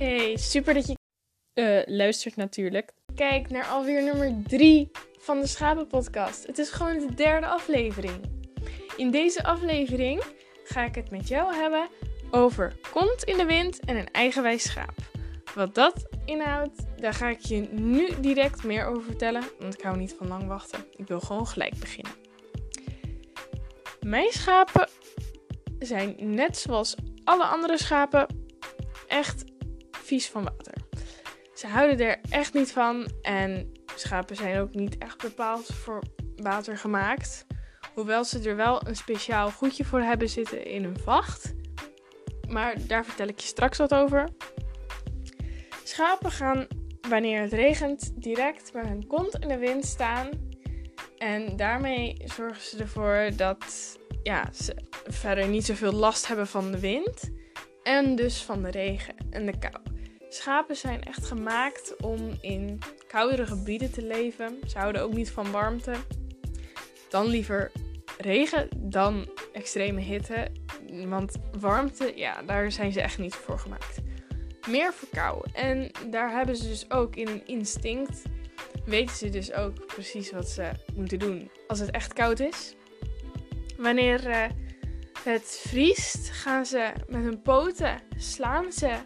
Hey, super dat je Eh, luistert natuurlijk. kijkt naar alweer nummer 3 van de Schapenpodcast. Het is gewoon de derde aflevering. In deze aflevering ga ik het met jou hebben over kont in de wind en een eigenwijs schaap. Wat dat inhoudt, daar ga ik je nu direct meer over vertellen, want ik hou niet van lang wachten. Ik wil gewoon gelijk beginnen. Mijn schapen zijn net zoals alle andere schapen echt vies van water. Ze houden er echt niet van en schapen zijn ook niet echt bepaald voor water gemaakt. Hoewel ze er wel een speciaal goedje voor hebben zitten in hun vacht. Maar daar vertel ik je straks wat over. Schapen gaan wanneer het regent direct met hun kont in de wind staan. En daarmee zorgen ze ervoor dat ja, ze verder niet zoveel last hebben van de wind. En dus van de regen en de kou. Schapen zijn echt gemaakt om in koudere gebieden te leven. Ze houden ook niet van warmte. Dan liever regen dan extreme hitte. Want warmte, ja, daar zijn ze echt niet voor gemaakt. Meer voor kou. En daar hebben ze dus ook in een instinct. Weten ze dus ook precies wat ze moeten doen als het echt koud is. Wanneer eh, het vriest, gaan ze met hun poten slaan ze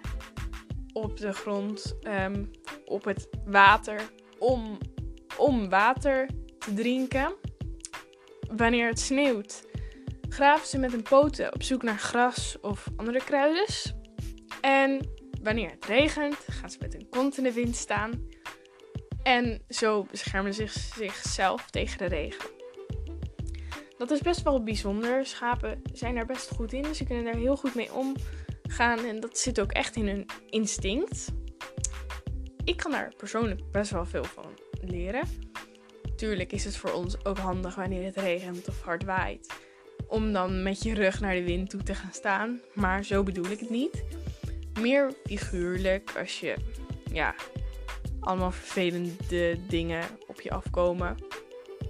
op de grond, ehm, op het water, om, om water te drinken. Wanneer het sneeuwt, graven ze met hun poten op zoek naar gras of andere kruiden. En wanneer het regent, gaan ze met hun kont in de wind staan. En zo beschermen ze zich, zichzelf tegen de regen. Dat is best wel bijzonder. Schapen zijn daar best goed in. Ze kunnen daar heel goed mee omgaan. En dat zit ook echt in hun instinct. Ik kan daar persoonlijk best wel veel van leren. Tuurlijk is het voor ons ook handig wanneer het regent of hard waait. Om dan met je rug naar de wind toe te gaan staan. Maar zo bedoel ik het niet. Meer figuurlijk als je ja, allemaal vervelende dingen op je afkomen.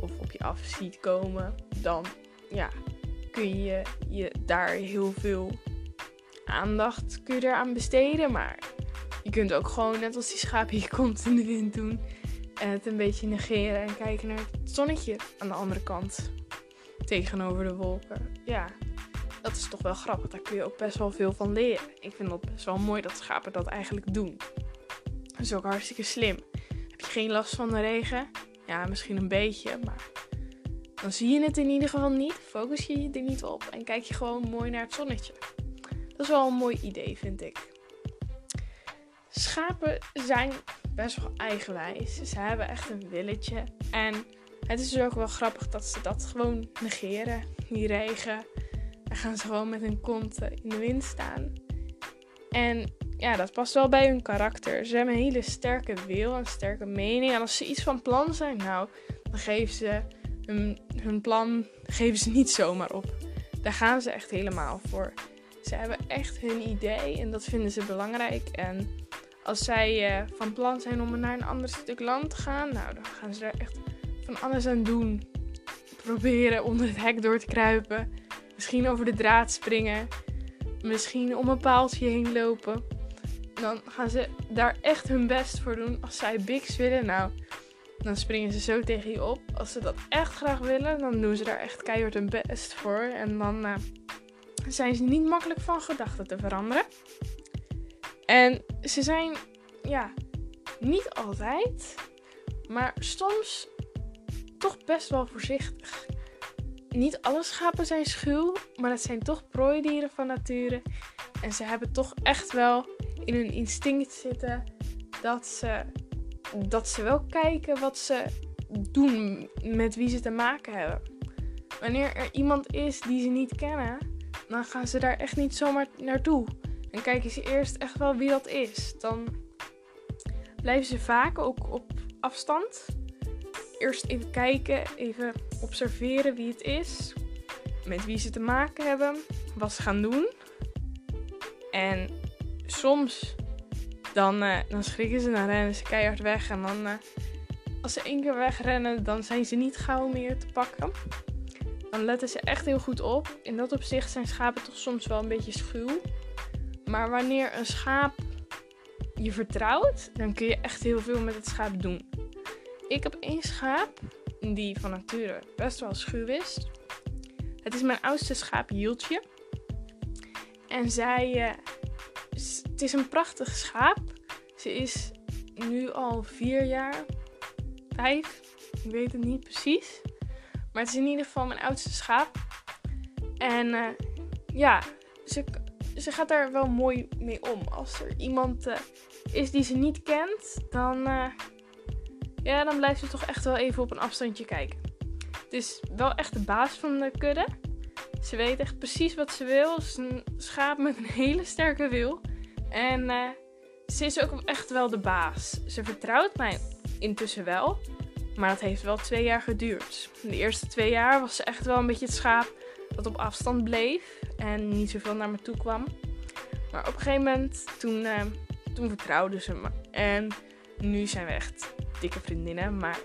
Of op je af ziet komen. Dan ja, kun je, je daar heel veel aandacht kun je eraan besteden. Maar je kunt ook gewoon net als die schapen je kont in de wind doen. En het een beetje negeren en kijken naar het zonnetje aan de andere kant. Tegenover de wolken. Ja, dat is toch wel grappig. Daar kun je ook best wel veel van leren. Ik vind het best wel mooi dat schapen dat eigenlijk doen. Dat is ook hartstikke slim. Heb je geen last van de regen? Ja, misschien een beetje, maar dan zie je het in ieder geval niet. Focus je er niet op en kijk je gewoon mooi naar het zonnetje. Dat is wel een mooi idee, vind ik. Schapen zijn best wel eigenwijs. Ze hebben echt een willetje. En het is dus ook wel grappig dat ze dat gewoon negeren. Die regen. Dan gaan ze gewoon met hun kont in de wind staan. En ja, dat past wel bij hun karakter. Ze hebben een hele sterke wil, een sterke mening. En als ze iets van plan zijn, nou, dan geven ze hun, hun plan geven ze niet zomaar op. Daar gaan ze echt helemaal voor. Ze hebben echt hun idee en dat vinden ze belangrijk. En als zij uh, van plan zijn om naar een ander stuk land te gaan, nou, dan gaan ze daar echt van alles aan doen. Proberen onder het hek door te kruipen. Misschien over de draad springen. Misschien om een paaltje heen lopen. Dan gaan ze daar echt hun best voor doen. Als zij bigs willen, nou, dan springen ze zo tegen je op. Als ze dat echt graag willen, dan doen ze daar echt keihard hun best voor. En dan uh, zijn ze niet makkelijk van gedachten te veranderen. En ze zijn, ja, niet altijd, maar soms toch best wel voorzichtig. Niet alle schapen zijn schuw, maar het zijn toch prooidieren van nature. En ze hebben toch echt wel in hun instinct zitten dat ze, dat ze wel kijken wat ze doen met wie ze te maken hebben. Wanneer er iemand is die ze niet kennen, dan gaan ze daar echt niet zomaar naartoe. En kijken ze eerst echt wel wie dat is. Dan blijven ze vaak ook op afstand. Eerst even kijken, even observeren wie het is. Met wie ze te maken hebben. Wat ze gaan doen. En soms dan, uh, dan schrikken ze, dan rennen ze keihard weg. En dan, uh, als ze één keer wegrennen, dan zijn ze niet gauw meer te pakken. Dan letten ze echt heel goed op. In dat opzicht zijn schapen toch soms wel een beetje schuw. Maar wanneer een schaap je vertrouwt, dan kun je echt heel veel met het schaap doen. Ik heb één schaap die van nature best wel schuw is. Het is mijn oudste schaap Jieltje. En zij, uh, het is een prachtig schaap. Ze is nu al vier jaar, vijf, ik weet het niet precies. Maar het is in ieder geval mijn oudste schaap. En uh, ja, ze, ze gaat daar wel mooi mee om. Als er iemand uh, is die ze niet kent, dan, uh, ja, dan blijft ze toch echt wel even op een afstandje kijken. Het is wel echt de baas van de kudde. Ze weet echt precies wat ze wil. Ze is een schaap met een hele sterke wil. En ze is ook echt wel de baas. Ze vertrouwt mij intussen wel. Maar dat heeft wel twee jaar geduurd. De eerste twee jaar was ze echt wel een beetje het schaap dat op afstand bleef en niet zoveel naar me toe kwam. Maar op een gegeven moment, toen, uh, toen vertrouwde ze me. En nu zijn we echt dikke vriendinnen. Maar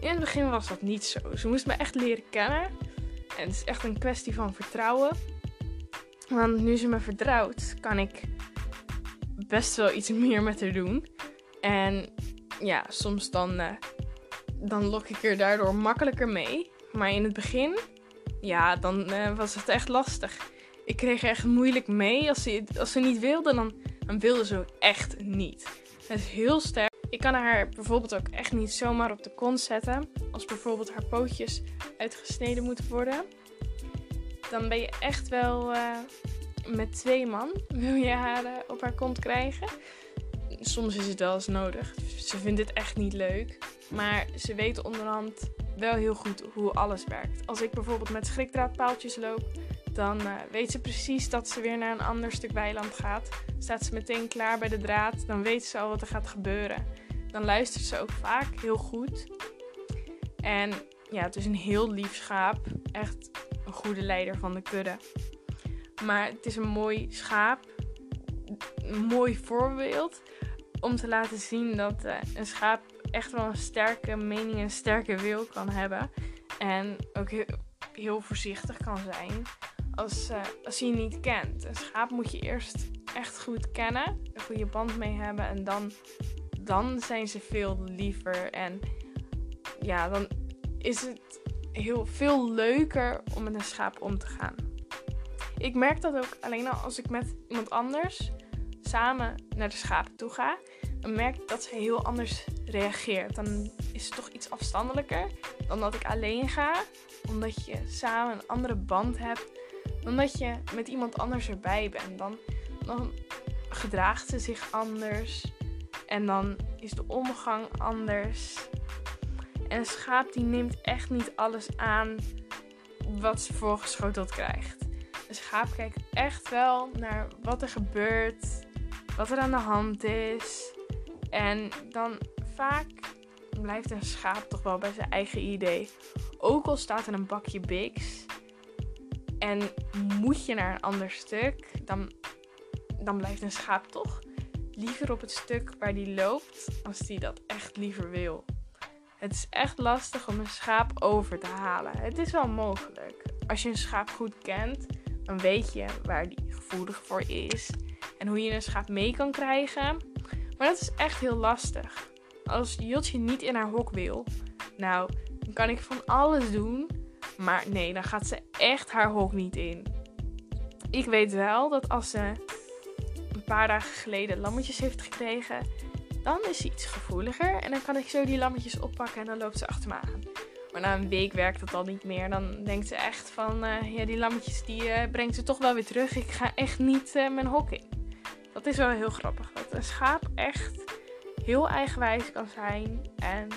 in het begin was dat niet zo. Ze moest me echt leren kennen. En het is echt een kwestie van vertrouwen. Want nu ze me vertrouwt, kan ik best wel iets meer met haar doen. En ja, soms dan, uh, dan lok ik er daardoor makkelijker mee. Maar in het begin, ja, dan uh, was het echt lastig. Ik kreeg er echt moeilijk mee. Als ze, als ze niet wilde, dan, dan wilde ze echt niet. Het is heel sterk. Ik kan haar bijvoorbeeld ook echt niet zomaar op de kont zetten. Als bijvoorbeeld haar pootjes uitgesneden moeten worden. Dan ben je echt wel uh, met twee man. Wil je haar uh, op haar kont krijgen. Soms is het wel eens nodig. Ze vindt het echt niet leuk. Maar ze weet onderhand wel heel goed hoe alles werkt. Als ik bijvoorbeeld met schrikdraadpaaltjes loop, dan uh, weet ze precies dat ze weer naar een ander stuk weiland gaat. Staat ze meteen klaar bij de draad, dan weet ze al wat er gaat gebeuren. Dan luistert ze ook vaak heel goed. En ja, het is een heel lief schaap. Echt een goede leider van de kudde. Maar het is een mooi schaap. Een mooi voorbeeld om te laten zien dat uh, een schaap echt wel een sterke mening en sterke wil kan hebben. En ook heel, voorzichtig kan zijn als, uh, als je je niet kent. Een schaap moet je eerst echt goed kennen, een goede band mee hebben en dan, dan zijn ze veel liever. En ja, dan is het heel veel leuker om met een schaap om te gaan. Ik merk dat ook alleen al als ik met iemand anders samen naar de schapen toe ga. Merk dat ze heel anders reageert. Dan is het toch iets afstandelijker dan dat ik alleen ga. Omdat je samen een andere band hebt. Dan dat je met iemand anders erbij bent. Dan, dan gedraagt ze zich anders. En dan is de omgang anders. En een schaap die neemt echt niet alles aan wat ze voorgeschoteld krijgt. Een schaap kijkt echt wel naar wat er gebeurt, wat er aan de hand is. En dan vaak blijft een schaap toch wel bij zijn eigen idee. Ook al staat er een bakje Bix en moet je naar een ander stuk, dan, dan blijft een schaap toch liever op het stuk waar die loopt als die dat echt liever wil. Het is echt lastig om een schaap over te halen. Het is wel mogelijk. Als je een schaap goed kent, dan weet je waar die gevoelig voor is en hoe je een schaap mee kan krijgen. Maar dat is echt heel lastig. Als Jotje niet in haar hok wil, nou, dan kan ik van alles doen. Maar nee, dan gaat ze echt haar hok niet in. Ik weet wel dat als ze een paar dagen geleden lammetjes heeft gekregen, dan is ze iets gevoeliger. En dan kan ik zo die lammetjes oppakken en dan loopt ze achter me aan. Maar na een week werkt dat al niet meer. Dan denkt ze echt van, uh, ja, die lammetjes die uh, brengt ze toch wel weer terug. Ik ga echt niet uh, mijn hok in. Is wel heel grappig. Dat een schaap echt heel eigenwijs kan zijn. En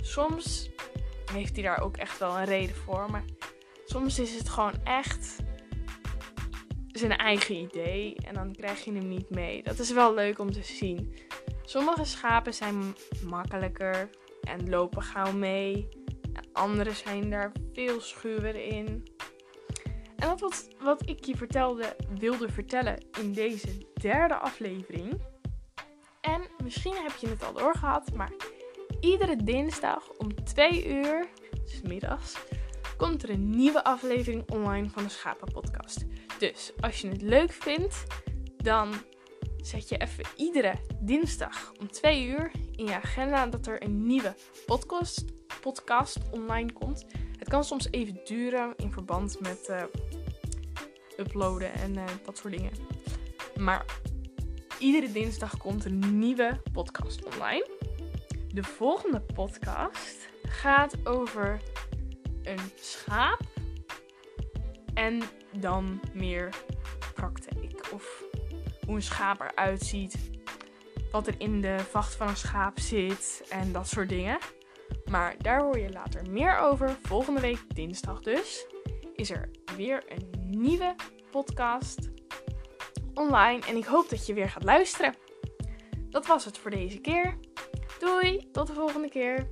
soms heeft hij daar ook echt wel een reden voor. Maar soms is het gewoon echt zijn eigen idee. En dan krijg je hem niet mee. Dat is wel leuk om te zien. Sommige schapen zijn makkelijker en lopen gauw mee. Andere zijn daar veel schuwer in. En dat wat ik je vertelde, wilde vertellen in deze derde aflevering. En misschien heb je het al doorgehad, maar iedere dinsdag om 2 uur, dus middags, komt er een nieuwe aflevering online van de Schapen Podcast. Dus als je het leuk vindt, dan zet je even iedere dinsdag om 2 uur in je agenda dat er een nieuwe podcast, podcast online komt. Kan soms even duren in verband met uh, uploaden en uh, dat soort dingen. Maar iedere dinsdag komt een nieuwe podcast online. De volgende podcast gaat over een schaap en dan meer praktijk. Of hoe een schaap eruit ziet. Wat er in de vacht van een schaap zit en dat soort dingen. Maar daar hoor je later meer over. Volgende week, dinsdag dus, is er weer een nieuwe podcast online. En ik hoop dat je weer gaat luisteren. Dat was het voor deze keer. Doei, tot de volgende keer.